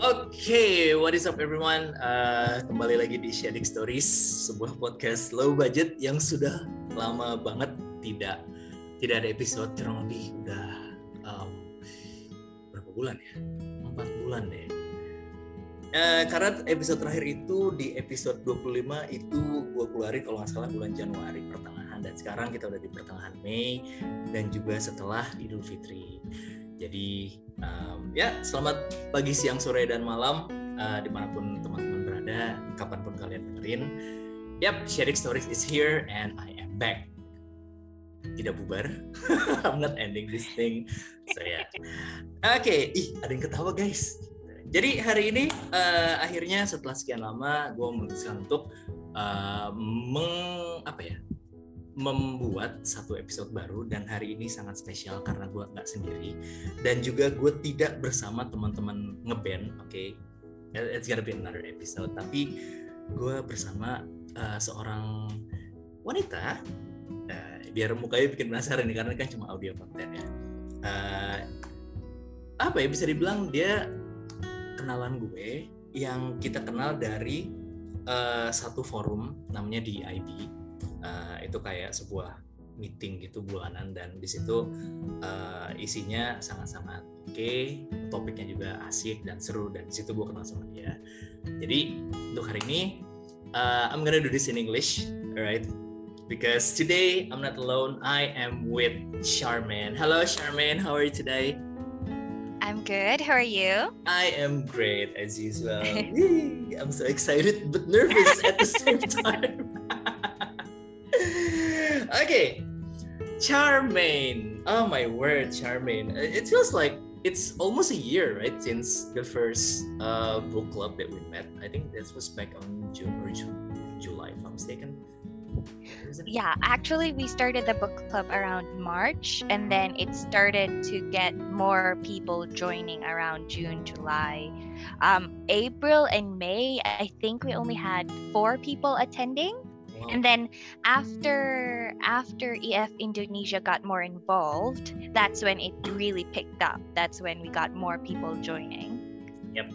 Okay, what is up everyone? Uh, kembali lagi di Sharing Stories, sebuah podcast low budget yang sudah lama banget tidak tidak ada episode kurang lebih udah um, berapa bulan ya? Empat bulan deh. Uh, karena episode terakhir itu di episode 25 itu gue keluarin kalau nggak salah bulan Januari pertengahan dan sekarang kita udah di pertengahan Mei dan juga setelah Idul Fitri. Jadi um, ya selamat pagi, siang, sore dan malam uh, di mana pun teman-teman berada, kapan pun kalian dengerin. Yap, sharing stories is here and I am back. Tidak bubar, I'm not ending this thing. So ya, yeah. oke, okay. ih ada yang ketawa guys. Jadi hari ini uh, akhirnya setelah sekian lama gue memutuskan untuk uh, meng apa ya membuat satu episode baru dan hari ini sangat spesial karena gue nggak sendiri. Dan juga gue tidak bersama teman-teman ngeband oke? Okay? it's gonna be another episode. Tapi gue bersama uh, seorang wanita uh, biar mukanya bikin penasaran nih karena kan cuma audio konten ya. Uh, apa ya bisa dibilang dia kenalan gue yang kita kenal dari uh, satu forum namanya di IB uh, itu kayak sebuah meeting gitu bulanan dan di situ uh, isinya sangat-sangat oke okay, topiknya juga asik dan seru dan di situ gue kenal sama dia jadi untuk hari ini uh, I'm gonna do this in English alright because today I'm not alone I am with Charmaine hello Charmaine how are you today I'm good. How are you? I am great as usual. I'm so excited but nervous at the same time. Okay, Charmaine. Oh my word, Charmaine. It feels like it's almost a year, right, since the first uh, book club that we met. I think this was back on June or July, if I'm mistaken. Yeah, actually, we started the book club around March, and then it started to get more people joining around June, July. Um, April and May, I think we only had four people attending and then after after EF Indonesia got more involved, that's when it really picked up. That's when we got more people joining. Yep.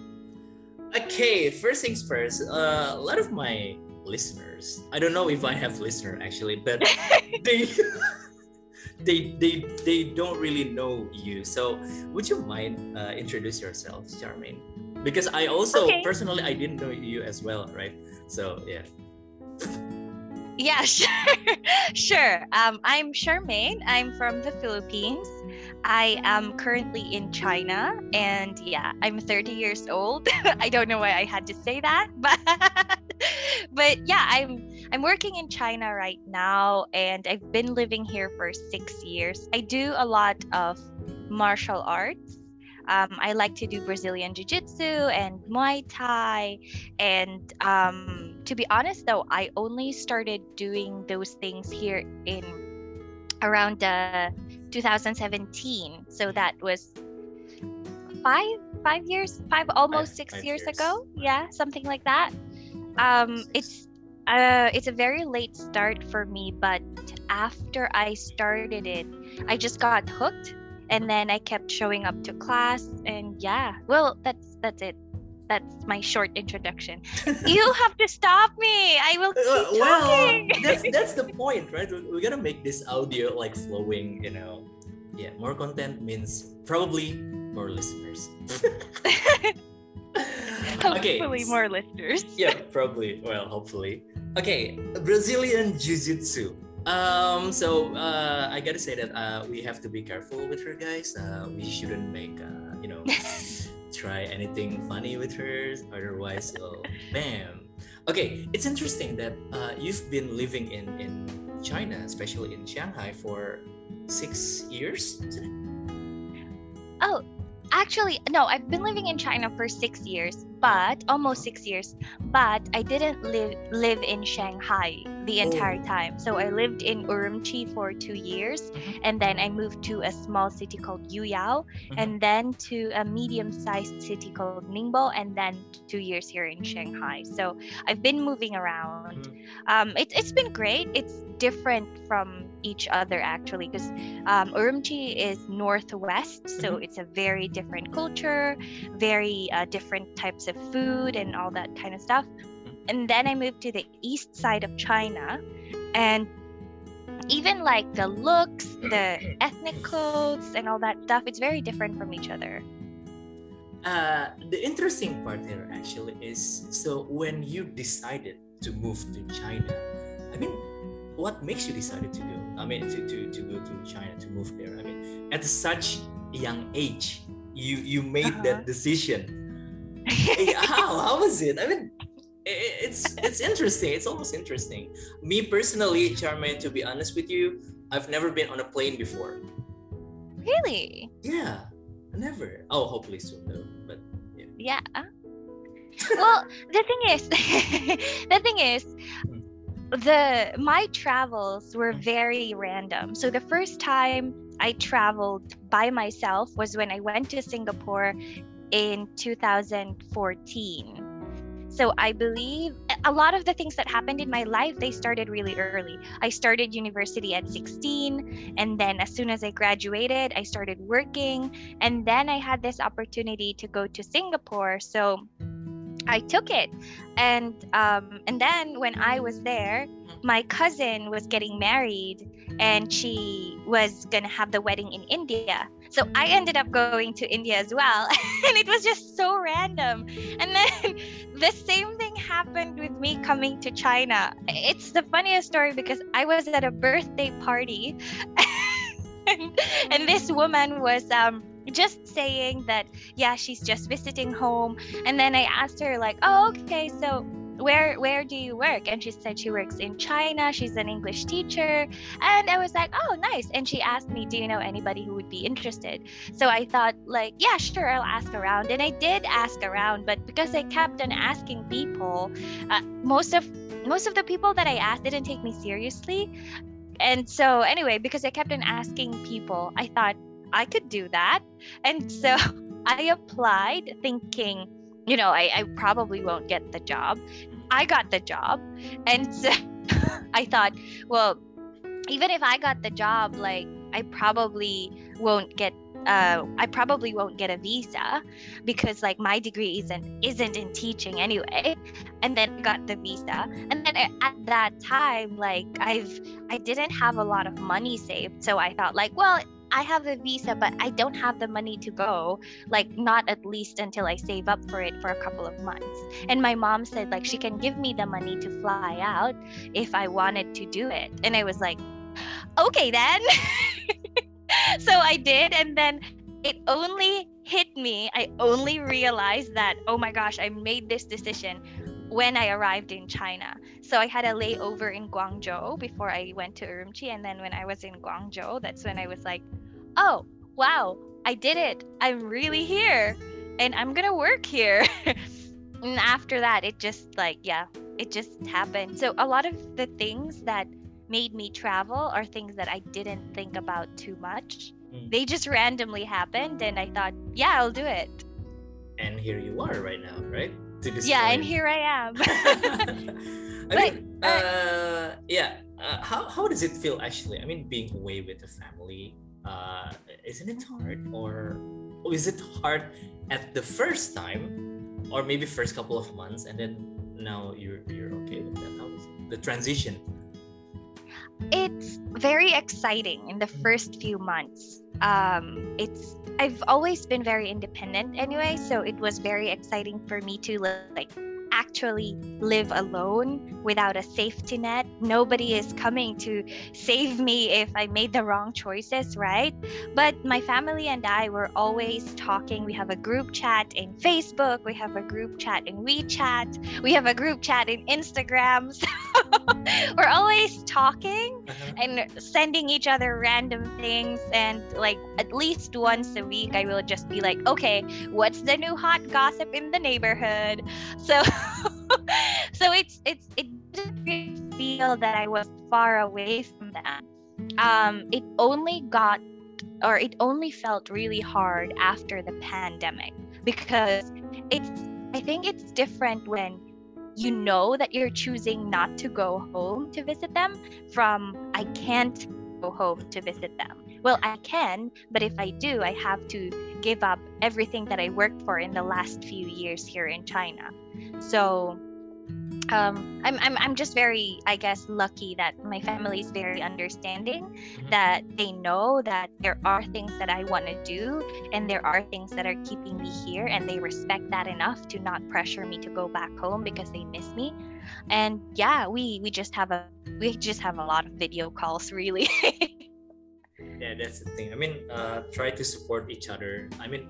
Okay, first things first. Uh, a lot of my listeners, I don't know if I have listener actually, but they they they they don't really know you. So would you mind uh, introduce yourself, Charmaine? Because I also okay. personally I didn't know you as well, right? So yeah. Yeah, sure. sure. Um, I'm Charmaine. I'm from the Philippines. I am currently in China, and yeah, I'm 30 years old. I don't know why I had to say that, but but yeah, I'm I'm working in China right now, and I've been living here for six years. I do a lot of martial arts. Um, I like to do Brazilian Jiu Jitsu and Muay Thai, and um, to be honest though i only started doing those things here in around uh, 2017 so that was five five years five almost five, six five years, years, ago. Yeah something like that. Um it's uh it's a very late start for me but after i started it i just got hooked and then i kept showing up to class and yeah well that's that's it that's my short introduction. you have to stop me. I will keep uh, well, talking. that's that's the point, right? We're gonna make this audio like flowing, you know. Yeah, more content means probably more listeners. okay. Hopefully more listeners. yeah, probably. Well, hopefully. Okay, Brazilian Jiu-Jitsu. Um, so uh, I gotta say that uh, we have to be careful with her, guys. Uh, we shouldn't make, uh, you know, try anything funny with her otherwise oh bam okay it's interesting that uh, you've been living in in china especially in shanghai for six years actually no i've been living in china for six years but almost six years. But I didn't live live in Shanghai the entire Oh. time. So I lived in Urumqi for two years, Mhm. and then I moved to a small city called Yuyao, Mhm. and then to a medium-sized city called Ningbo, and then two years here in Shanghai. So I've been moving around. Mhm. Um, it, it's been great. It's different from each other actually, because um, Urumqi is northwest, so Mhm. it's a very different culture, very uh, different types of food and all that kind of stuff. And then I moved to the east side of China, and even like the looks, the ethnic clothes, and all that stuff, it's very different from each other. Uh, the interesting part here actually is so when you decided to move to China, I mean, what makes you decided to go? I mean, to, to, to go to China to move there. I mean, at such a young age, you you made Uh-huh. that decision. Eh, how how was it? I mean, it's it's interesting. It's almost interesting. Me personally, Charmaine, to be honest with you, I've never been on a plane before. really? Yeah, never. Oh, hopefully soon though. But yeah. Yeah. well, the thing is, the thing is, the my travels were very random. So the first time I traveled by myself was when I went to Singapore in 2014. So I believe a lot of the things that happened in my life they started really early. I started university at 16 and then as soon as I graduated, I started working and then I had this opportunity to go to Singapore. So I took it, and um, and then when I was there, my cousin was getting married, and she was gonna have the wedding in India. So I ended up going to India as well, and it was just so random. And then the same thing happened with me coming to China. It's the funniest story because I was at a birthday party, and, and this woman was um just saying that yeah she's just visiting home. And then i asked her like oh okay so where where do you work? And she said she works in china. She's an english teacher. And i was like oh nice. And she asked me do you know anybody who would be interested? So i thought like yeah sure i'll ask around. And i did ask around but because i kept on asking people uh, most of most of the people that i asked didn't take me seriously. And so anyway because i kept on asking people i thought i could do that. And so i applied thinking you know I, I probably won't get the job. I got the job. And so i thought well even if i got the job like i probably won't get uh, I probably won't get a visa because like my degree isn't isn't in teaching anyway. And then I got the visa. And then at that time like I've I didn't have a lot of money saved. So I thought like well I have a visa but I don't have the money to go like not at least until I save up for it for a couple of months. And my mom said like she can give me the money to fly out if I wanted to do it. And I was like okay then. So I did and then it only hit me I only realized that oh my gosh I made this decision when I arrived in China. So I had a layover in Guangzhou before I went to Urumqi and then when I was in Guangzhou that's when I was like oh wow I did it I'm really here and I'm gonna work here and after that it just like yeah it just happened so a lot of the things that made me travel are things that I didn't think about too much Mm. they just randomly happened and I thought yeah I'll do it and here you are right now, right? To yeah and here I am I But, mean, uh, yeah. Uh, how how does it feel actually? I mean, being away with the family, uh, isn't it hard, or, or is it hard at the first time, or maybe first couple of months, and then now you're you're okay with that? The transition? it's very exciting in the first few months. Um, it's I've always been very independent anyway, so it was very exciting for me to like actually live alone without a safety net. Nobody is coming to save me if I made the wrong choices, right? But my family and I were always talking. We have a group chat in Facebook, we have a group chat in WeChat, we have a group chat in Instagram. So we're always talking uh-huh. and sending each other random things. And like at least once a week, I will just be like, okay, what's the new hot gossip in the neighborhood? So so it's it's it didn't feel that I was far away from them. Um, it only got or it only felt really hard after the pandemic because it's I think it's different when you know that you're choosing not to go home to visit them from I can't go home to visit them. Well, I can, but if I do, I have to give up everything that I worked for in the last few years here in China. So um, I'm, I'm, I'm just very, I guess, lucky that my family is very understanding, mm-hmm. that they know that there are things that I want to do and there are things that are keeping me here, and they respect that enough to not pressure me to go back home because they miss me. And yeah, we we just have a we just have a lot of video calls, really. yeah that's the thing i mean uh, try to support each other i mean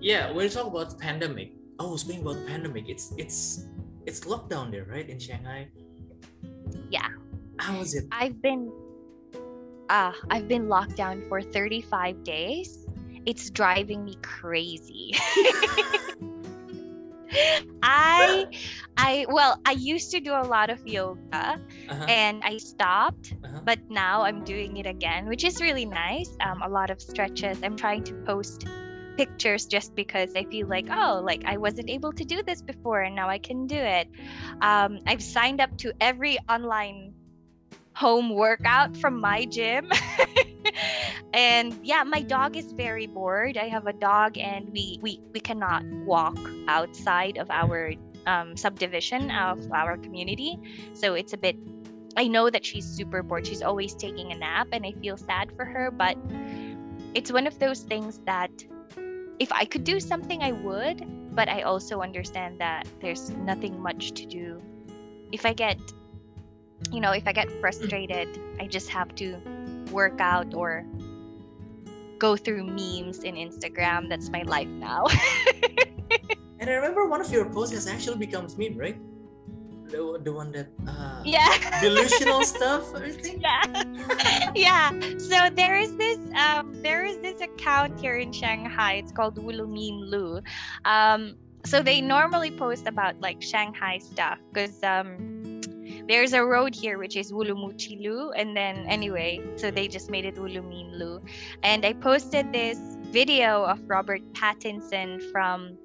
yeah you talk about the pandemic oh speaking about the pandemic it's it's it's lockdown there right in shanghai yeah how is it i've been uh i've been locked down for 35 days it's driving me crazy I I well, I used to do a lot of yoga uh-huh. and I stopped, uh-huh. but now I'm doing it again, which is really nice. Um, a lot of stretches. I'm trying to post pictures just because I feel like, oh, like I wasn't able to do this before and now I can do it. Um, I've signed up to every online home workout from my gym. and yeah, my dog is very bored. I have a dog and we we, we cannot walk outside of our um, subdivision of our community. So it's a bit I know that she's super bored. She's always taking a nap and I feel sad for her, but it's one of those things that if I could do something I would, but I also understand that there's nothing much to do. If I get you know, if I get frustrated, I just have to work out or go through memes in Instagram. That's my life now. and I remember one of your posts has actually become meme, right? The, the one that uh, yeah. delusional stuff I think? Yeah. Yeah. So there is this um there is this account here in Shanghai. It's called Wulu Lu um so they normally post about like Shanghai stuff because um there's a road here which is Wulumuqilu, and then anyway, so they just made it Wuluminlu. And I posted this video of Robert Pattinson from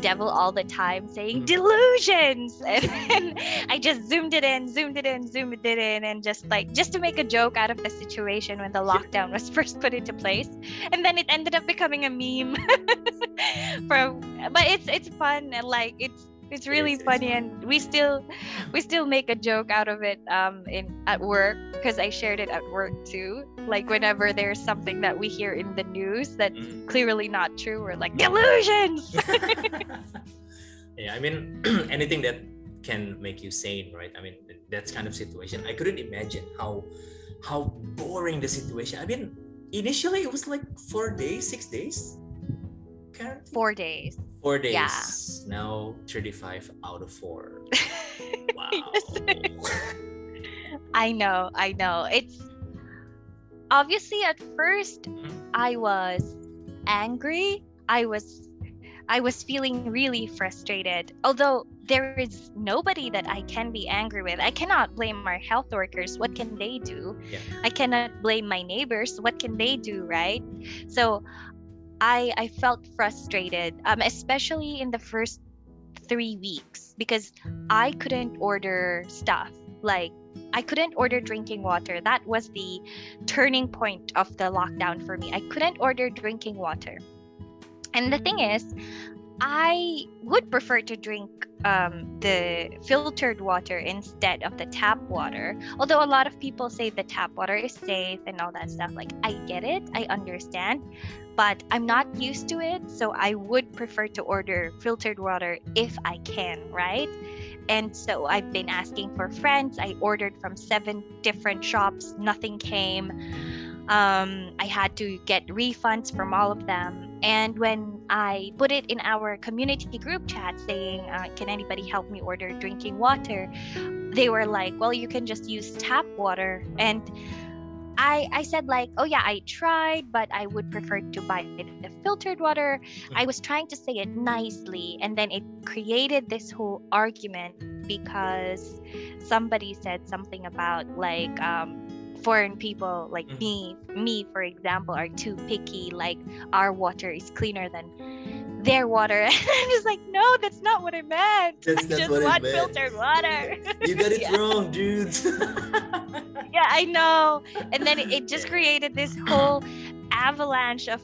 devil all the time saying mm. delusions and then i just zoomed it in zoomed it in zoomed it in and just like just to make a joke out of the situation when the lockdown was first put into place and then it ended up becoming a meme from but it's it's fun and like it's it's really it's, funny it's and we still we still make a joke out of it um in at work because i shared it at work too. Like whenever there's something that we hear in the news that's mm. clearly not true we're like delusions! Yeah i mean anything that can make you sane right? I mean that's kind of situation. I couldn't imagine how how boring the situation. I mean initially it was like four days six days four days Four days. Yeah. Now 35 out of four. wow. I know, I know. It's obviously at 1st mm-hmm. I was angry. I was I was feeling really frustrated. Although there is nobody that I can be angry with. I cannot blame our health workers. What can they do? Yeah. I cannot blame my neighbors. What can they do, right? So I I felt frustrated, um, especially in the first three weeks because I couldn't order stuff like I couldn't order drinking water. That was the turning point of the lockdown for me. I couldn't order drinking water. And the thing is, I would prefer to drink um, the filtered water instead of the tap water. Although a lot of people say the tap water is safe and all that stuff. Like, I get it, I understand, but I'm not used to it. So I would prefer to order filtered water if I can, right? And so I've been asking for friends. I ordered from seven different shops, nothing came. Um, I had to get refunds from all of them. And when I put it in our community group chat saying, uh, Can anybody help me order drinking water? They were like, Well, you can just use tap water. And I, I said like oh yeah i tried but i would prefer to buy the filtered water hmm. i was trying to say it nicely and then it created this whole argument because somebody said something about like um, foreign people like mm. me me for example are too picky like our water is cleaner than their water and i'm just like no that's not what i meant that's i just want filtered water you got it wrong dude yeah i know and then it, it just created this whole avalanche of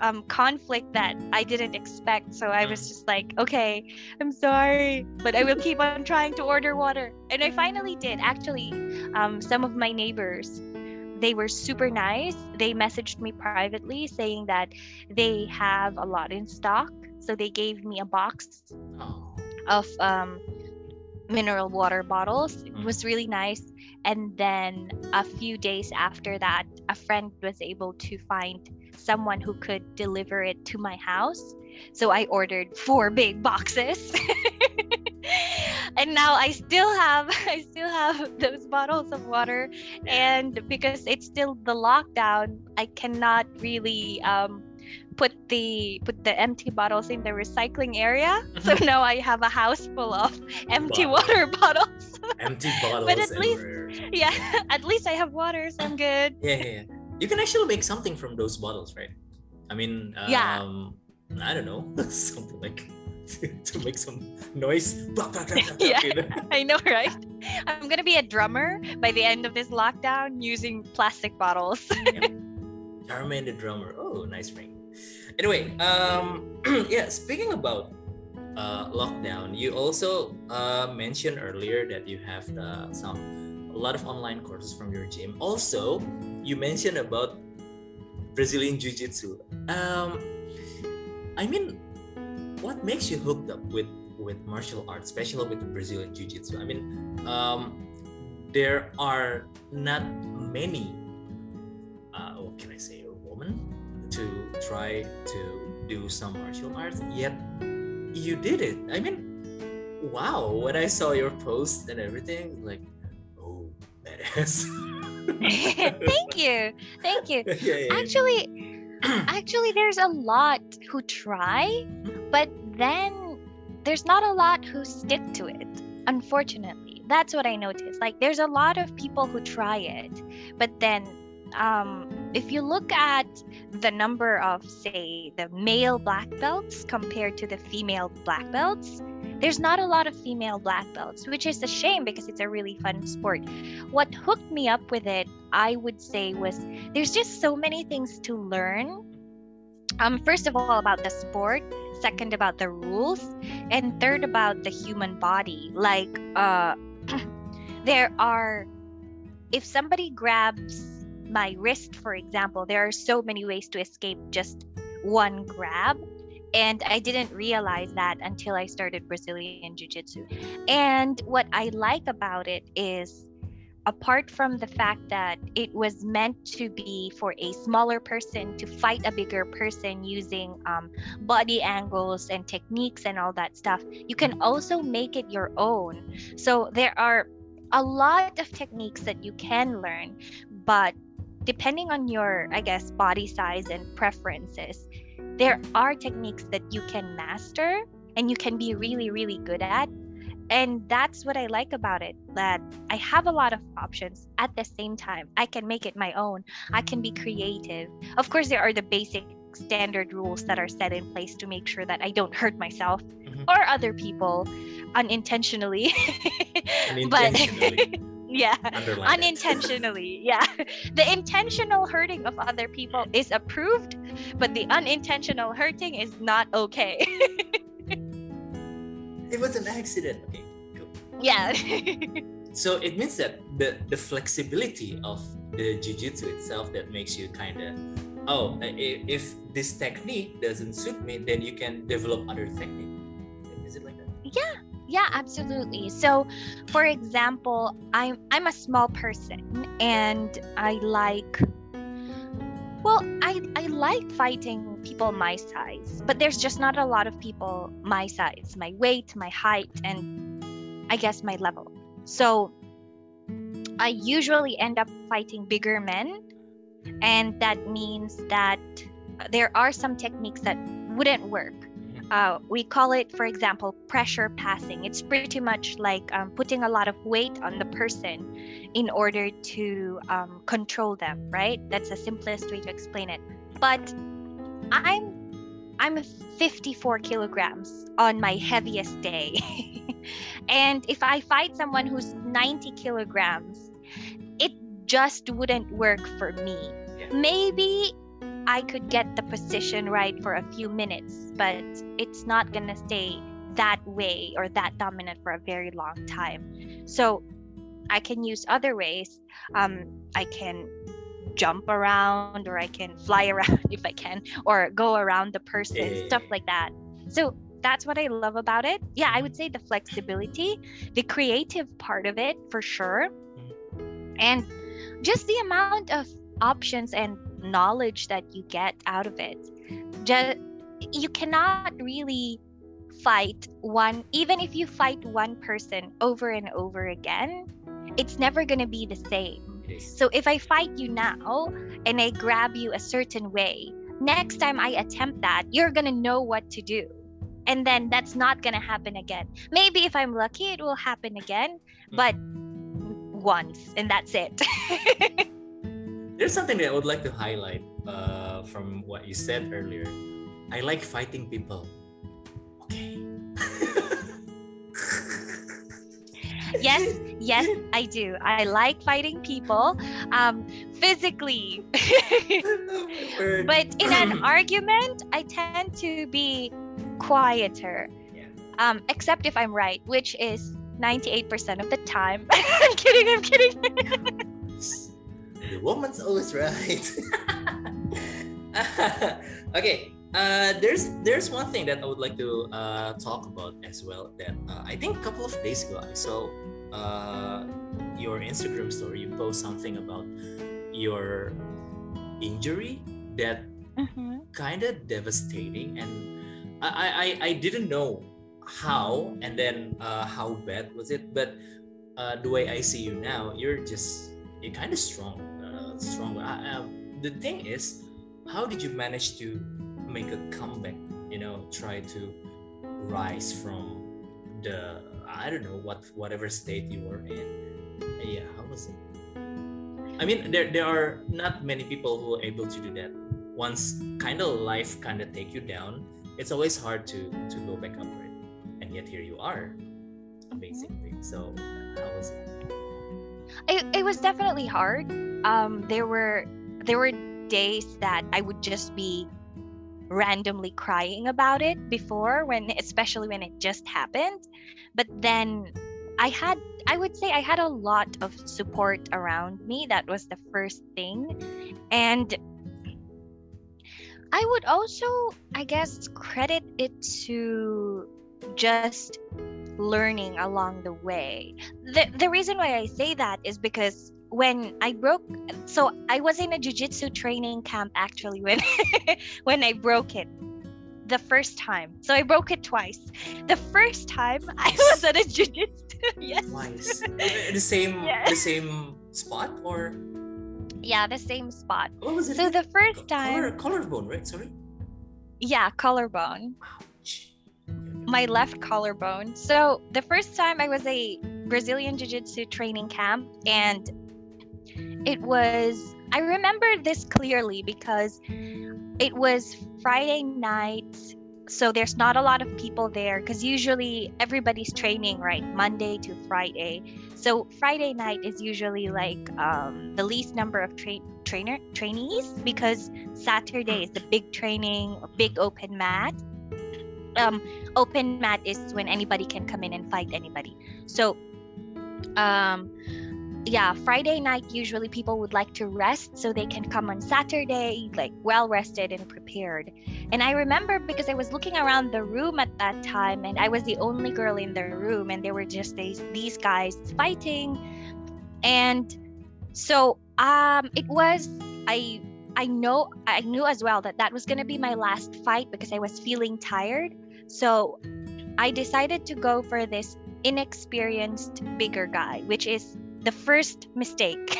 um, conflict that I didn't expect. So I was mm. just like, okay, I'm sorry, but I will keep on trying to order water. And I finally did. Actually, um, some of my neighbors, they were super nice. They messaged me privately saying that they have a lot in stock. So they gave me a box oh. of um, mineral water bottles. It mm. was really nice. And then a few days after that, a friend was able to find someone who could deliver it to my house. So I ordered four big boxes. and now I still have I still have those bottles of water and because it's still the lockdown, I cannot really um, put the put the empty bottles in the recycling area. So mm-hmm. now I have a house full of empty wow. water bottles. empty bottles. but at least yeah, at least I have water, so I'm good. Yeah, yeah, yeah you can actually make something from those bottles, right? I mean, um, yeah. I don't know, something like to make some noise. yeah, I know, right? I'm gonna be a drummer by the end of this lockdown using plastic bottles. yeah. Charmaine the drummer. Oh, nice ring. Anyway, um, yeah. Speaking about uh, lockdown, you also uh, mentioned earlier that you have the, some a lot of online courses from your gym. Also, you mentioned about Brazilian Jiu Jitsu. Um, I mean, what makes you hooked up with with martial arts, especially with Brazilian Jiu Jitsu? I mean, um, there are not many. Uh, what can I say? A woman to try to do some martial arts, yet you did it. I mean, wow! When I saw your post and everything, like oh, badass. thank you thank you yeah, yeah, actually actually there's a lot who try but then there's not a lot who stick to it unfortunately. That's what i noticed. Like there's a lot of people who try it but then um, if you look at the number of say the male black belts compared to the female black belts there's not a lot of female black belts, which is a shame because it's a really fun sport. What hooked me up with it, I would say, was there's just so many things to learn. Um, first of all, about the sport, second, about the rules, and third, about the human body. Like, uh, there are, if somebody grabs my wrist, for example, there are so many ways to escape just one grab and I didn't realize that until I started Brazilian Jiu Jitsu. And what I like about it is, apart from the fact that it was meant to be for a smaller person to fight a bigger person using um, body angles and techniques and all that stuff, you can also make it your own. So there are a lot of techniques that you can learn, but depending on your, I guess, body size and preferences, there are techniques that you can master and you can be really, really good at. And that's what I like about it that I have a lot of options at the same time. I can make it my own, I can be creative. Of course, there are the basic standard rules that are set in place to make sure that I don't hurt myself mm-hmm. or other people unintentionally. unintentionally. but yeah. Unintentionally. Yeah. The intentional hurting of other people is approved but the unintentional hurting is not okay. It was an accident. Okay, cool. Yeah. So it means that the the flexibility of the jujitsu itself that makes you kind of oh if this technique doesn't suit me then you can develop other technique. Is it like that? Yeah, absolutely. So, for example, I'm I'm a small person and I like well, I I like fighting people my size, but there's just not a lot of people my size, my weight, my height and I guess my level. So, I usually end up fighting bigger men and that means that there are some techniques that wouldn't work uh, we call it, for example, pressure passing. It's pretty much like um, putting a lot of weight on the person in order to um, control them, right? That's the simplest way to explain it. But I'm I'm 54 kilograms on my heaviest day, and if I fight someone who's 90 kilograms, it just wouldn't work for me. Maybe I could get the position right for a few minutes, but it's not gonna stay that way or that dominant for a very long time. So I can use other ways. Um, I can jump around or I can fly around if I can, or go around the person, Yeah. stuff like that. So that's what I love about it. Yeah, I would say the flexibility, the creative part of it for sure, and just the amount of options and knowledge that you get out of it. Just, you cannot really fight one, even if you fight one person over and over again, it's never going to be the same. So if I fight you now and I grab you a certain way, next time I attempt that, you're going to know what to do. And then that's not going to happen again. Maybe if I'm lucky, it will happen again, mm. but once, and that's it. there's something that i would like to highlight uh, from what you said earlier i like fighting people okay yes, yes, I do. I like fighting people um, physically. But in an argument, I tend to be quieter. Yeah. Um, except if I'm right, which is 98% of the time. I'm kidding, I'm kidding. The woman's always right. okay, uh, there's there's one thing that I would like to uh, talk about as well. That uh, I think a couple of days ago I saw uh, your Instagram story. You post something about your injury that Mhm. kind of devastating and I, I I- I didn't know how and then uh, how bad was it but uh, the way I see you now you're just you're kind of strong uh, strong I, um, the thing is how did you manage to make a comeback you know try to rise from the I don't know what whatever state you were in? Yeah how was it? I mean there there are not many people who are able to do that. Once kind of life kind of take you down it's always hard to to go back up right? And yet here you are amazing thing so how was it it, it was definitely hard. Um, there were there were days that I would just be randomly crying about it before when especially when it just happened. But then i had i would say i had a lot of support around me. That was the first thing. And i would also i guess credit it to just learning along the way. The, the reason why i say that is because when i broke so i was in a jiu-jitsu training camp actually when when i broke it the first time. So i broke it twice. The first time i was at a jiu-jitsu yes. Twice. The same Yeah. the same spot or? Yeah the same spot. What was it so the first time. Collar, collarbone right? Sorry. Yeah collarbone Ouch. My left collarbone. So the first time I was a Brazilian Jiu-Jitsu training camp and it was I remember this clearly because it was Friday night so there's not a lot of people there because usually everybody's training right Monday to Friday. So Friday night is usually like um, the least number of tra- trainer trainees because Saturday is the big training, big open mat. Um, open mat is when anybody can come in and fight anybody. So, um, yeah, Friday night usually people would like to rest so they can come on Saturday like well rested and prepared. And I remember because I was looking around the room at that time and I was the only girl in the room and there were just these these guys fighting. And so um it was I I know I knew as well that that was going to be my last fight because I was feeling tired. So I decided to go for this inexperienced bigger guy, which is the first mistake.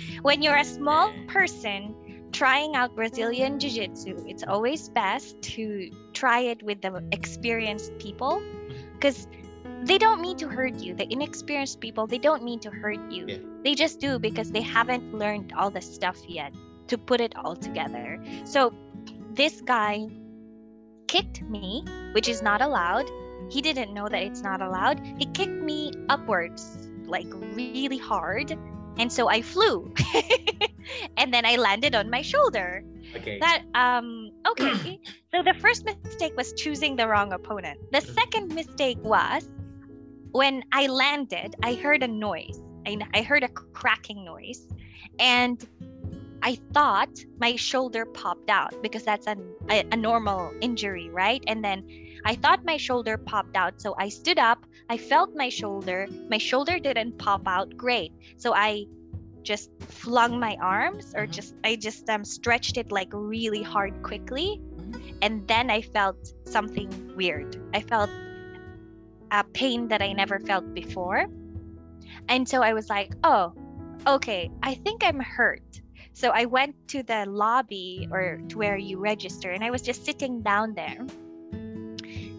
when you're a small person trying out Brazilian Jiu Jitsu, it's always best to try it with the experienced people because mm-hmm. they don't mean to hurt you. The inexperienced people, they don't mean to hurt you. Yeah. They just do because they haven't learned all the stuff yet to put it all together. So this guy kicked me, which is not allowed. He didn't know that it's not allowed. He kicked me upwards like really hard and so i flew and then i landed on my shoulder okay that um okay so the first mistake was choosing the wrong opponent the mm-hmm. second mistake was when i landed i heard a noise i, I heard a cracking noise and I thought my shoulder popped out because that's an, a, a normal injury, right? And then I thought my shoulder popped out. So I stood up, I felt my shoulder. My shoulder didn't pop out. Great. So I just flung my arms or mm-hmm. just I just um, stretched it like really hard quickly. Mm-hmm. And then I felt something weird. I felt a pain that I never felt before. And so I was like, oh, okay, I think I'm hurt. So I went to the lobby or to where you register and I was just sitting down there.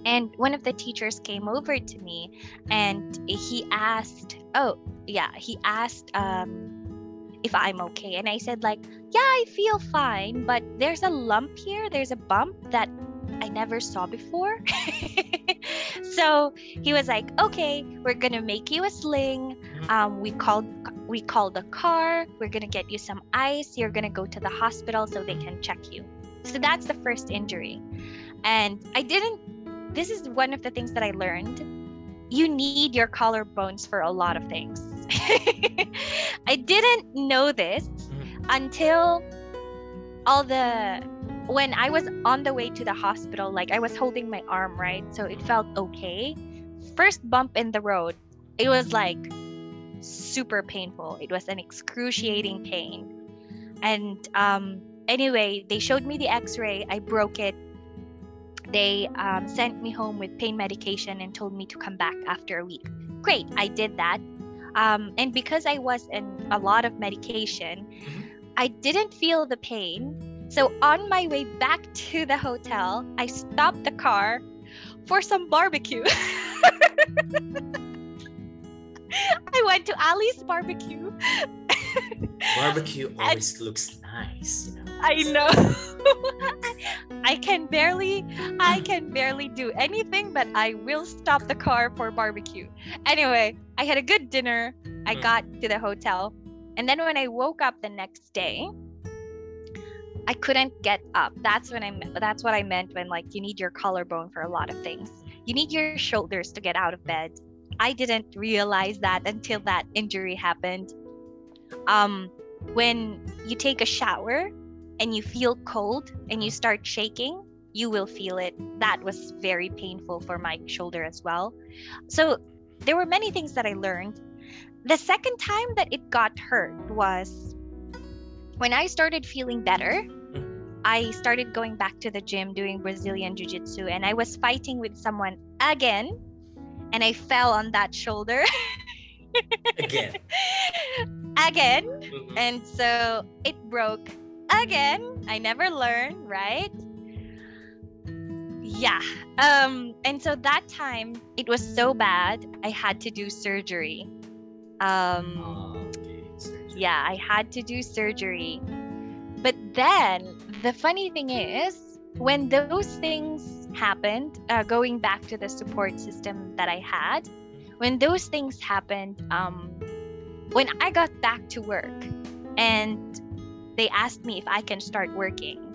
And one of the teachers came over to me and he asked oh yeah he asked um if i'm okay. And i said like yeah i feel fine but there's a lump here there's a bump that i never saw before so he was like okay we're gonna make you a sling mm-hmm. um, we called we called the car we're gonna get you some ice you're gonna go to the hospital so they can check you so that's the first injury and i didn't this is one of the things that I learned. You need your collarbones for a lot of things. I didn't know this mm-hmm. until all the when I was on the way to the hospital, like I was holding my arm, right? So it felt okay. First bump in the road, it was like super painful. It was an excruciating pain. And um, anyway, they showed me the x ray. I broke it they um, sent me home with pain medication and told me to come back after a week. Great, I did that. Um, and because I was in a lot of medication, mm-hmm. I didn't feel the pain. So on my way back to the hotel, I stopped the car for some barbecue. I went to Ali's barbecue. barbecue always and, looks nice, you know. I know. I can barely I can barely do anything but I will stop the car for barbecue. Anyway, I had a good dinner. I mm. got to the hotel. And then when I woke up the next day, I couldn't get up. That's when I that's what I meant when like you need your collarbone for a lot of things. You need your shoulders to get out of bed. I didn't realize that until that injury happened. Um when you take a shower, and you feel cold and you start shaking, you will feel it. That was very painful for my shoulder as well. So there were many things that I learned. The second time that it got hurt was when I started feeling better. I started going back to the gym doing Brazilian Jiu Jitsu and I was fighting with someone again and I fell on that shoulder. again. again. Mm-hmm. And so it broke again i never learn right yeah um and so that time it was so bad i had to do surgery um oh, surgery. Yeah i had to do surgery but then the funny thing is when those things happened uh, going back to the support system that i had when those things happened um when i got back to work and they asked me if I can start working.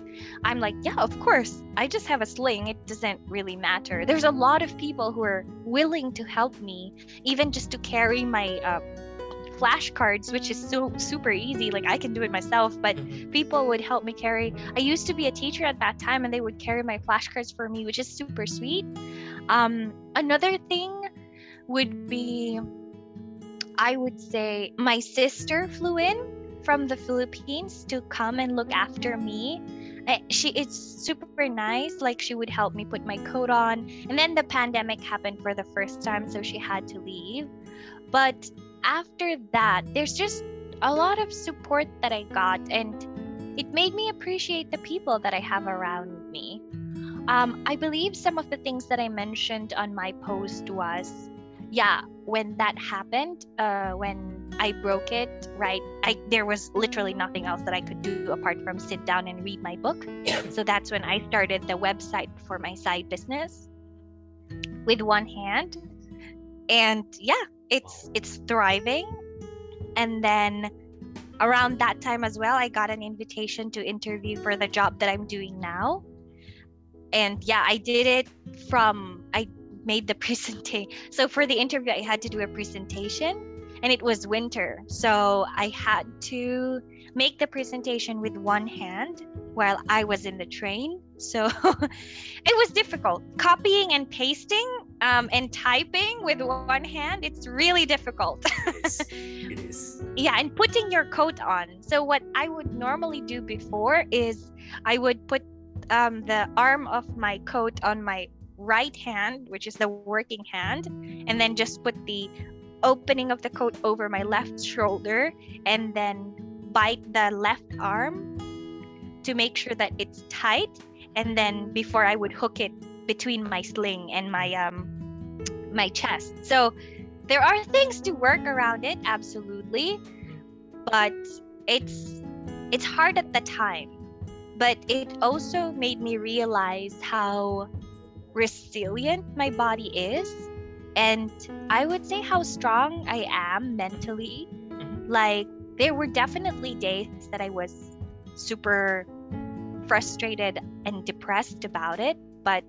I'm like, yeah, of course. I just have a sling. It doesn't really matter. There's a lot of people who are willing to help me, even just to carry my uh, flashcards, which is so super easy. Like I can do it myself, but Mhm. people would help me carry. I used to be a teacher at that time, and they would carry my flashcards for me, which is super sweet. Um, another thing would be, I would say, my sister flew in from the Philippines to come and look after me. She it's super nice. Like she would help me put my coat on, and then the pandemic happened for the first time, so she had to leave. But after that, there's just a lot of support that I got, and it made me appreciate the people that I have around me. Um, I believe some of the things that I mentioned on my post was, yeah, when that happened, uh, when I broke it, right? I there was literally nothing else that I could do apart from sit down and read my book. So that's when I started the website for my side business with one hand. And yeah, it's it's thriving. And then around that time as well, I got an invitation to interview for the job that I'm doing now. And yeah, I did it from I made the presentation. So for the interview, I had to do a presentation and it was winter. So I had to make the presentation with one hand while I was in the train. So it was difficult. Copying and pasting um, and typing with one hand, it's really difficult. It is. It is. yeah, and putting your coat on. So what I would normally do before is I would put um, the arm of my coat on my right hand, which is the working hand, and then just put the opening of the coat over my left shoulder, and then bite the left arm to make sure that it's tight, and then before I would hook it between my sling and my um my chest. So there are things to work around it, absolutely, but it's it's hard at the time. But it also made me realize how resilient my body is and I would say how strong I am mentally. Mhm. Like there were definitely days that I was super frustrated and depressed about it, but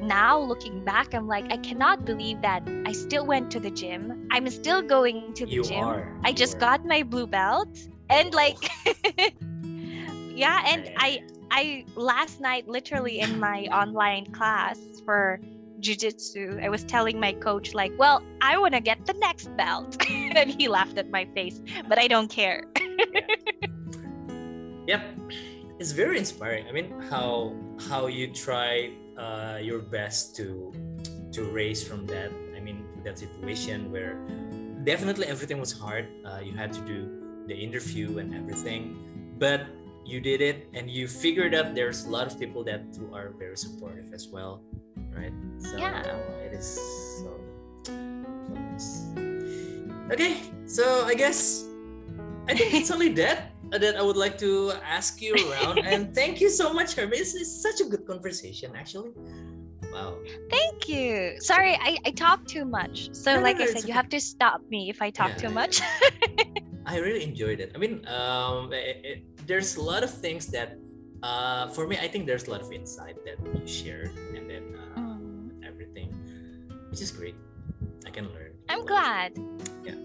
now looking back i'm like i cannot believe that i still went to the gym. I'm still going to the You gym. are. i You just are. got my blue belt and like yeah and i i last night literally in my online class for jiu-jitsu i was telling my coach like well i want to get the next belt. And he laughed at my face but i don't care Yep, it's very inspiring. I mean, how how you try uh, your best to to raise from that. I mean, that situation where definitely everything was hard. Uh, you had to do the interview and everything, but you did it and you figured out there's a lot of people that who are very supportive as well, right? So Yeah. it is so, so nice. Okay, so I guess I think it's only that that I would like to ask you around. and thank you so much, Hermes. It's, it's such a good conversation, actually. Wow. thank you sorry i, I talk too much so No, no, like no, i said you okay. have to stop me if i talk Yeah, too much I really enjoyed it. I mean, um, it, it, there's a lot of things that, uh, for me, I think there's a lot of insight that you shared, and then uh, Mm. everything, which is great. I can learn. I'm glad. Yeah.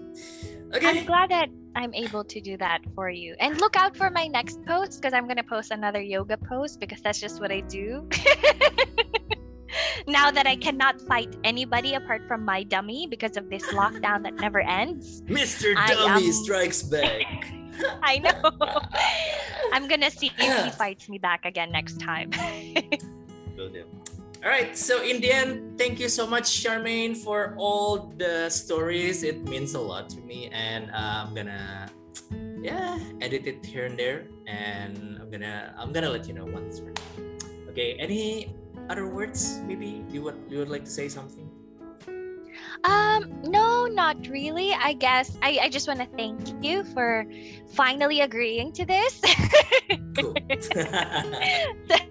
Okay. I'm glad that I'm able to do that for you. And look out for my next post because I'm going to post another yoga post because that's just what I do. now that I cannot fight anybody apart from my dummy because of this lockdown that never ends. Mr. I Dummy am- strikes back. I know. I'm going to see if he fights me back again next time. All right. So in the end, thank you so much, Charmaine, for all the stories. It means a lot to me, and uh, I'm gonna, yeah, edit it here and there, and I'm gonna, I'm gonna let you know once. Okay. Any other words? Maybe you would, you would like to say something? Um, no, not really. I guess I, I just want to thank you for finally agreeing to this. Cool.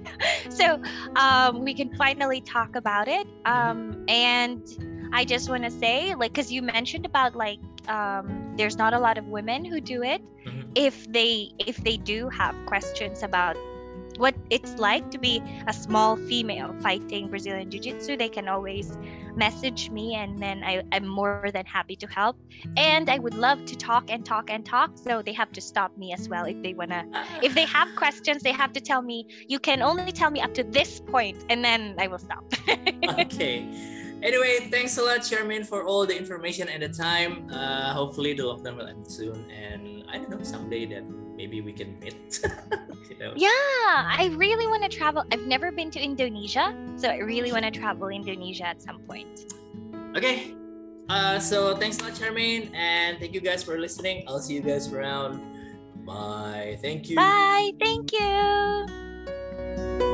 so um, we can finally talk about it. Um, and I just want to say, like, because you mentioned about like um, there's not a lot of women who do it. Mhm. If they if they do have questions about what it's like to be a small female fighting Brazilian Jiu Jitsu, they can always message me and then I, I'm more than happy to help. And I would love to talk and talk and talk. So they have to stop me as well if they wanna if they have questions, they have to tell me you can only tell me up to this point and then I will stop. okay. Anyway, thanks a lot, Charmaine, for all the information and the time. Uh, hopefully, the lockdown will end soon, and I don't know someday that maybe we can meet. you know. Yeah, I really want to travel. I've never been to Indonesia, so I really want to travel Indonesia at some point. Okay. Uh, so thanks a lot, Charmaine, and thank you guys for listening. I'll see you guys around. Bye. Thank you. Bye. Thank you.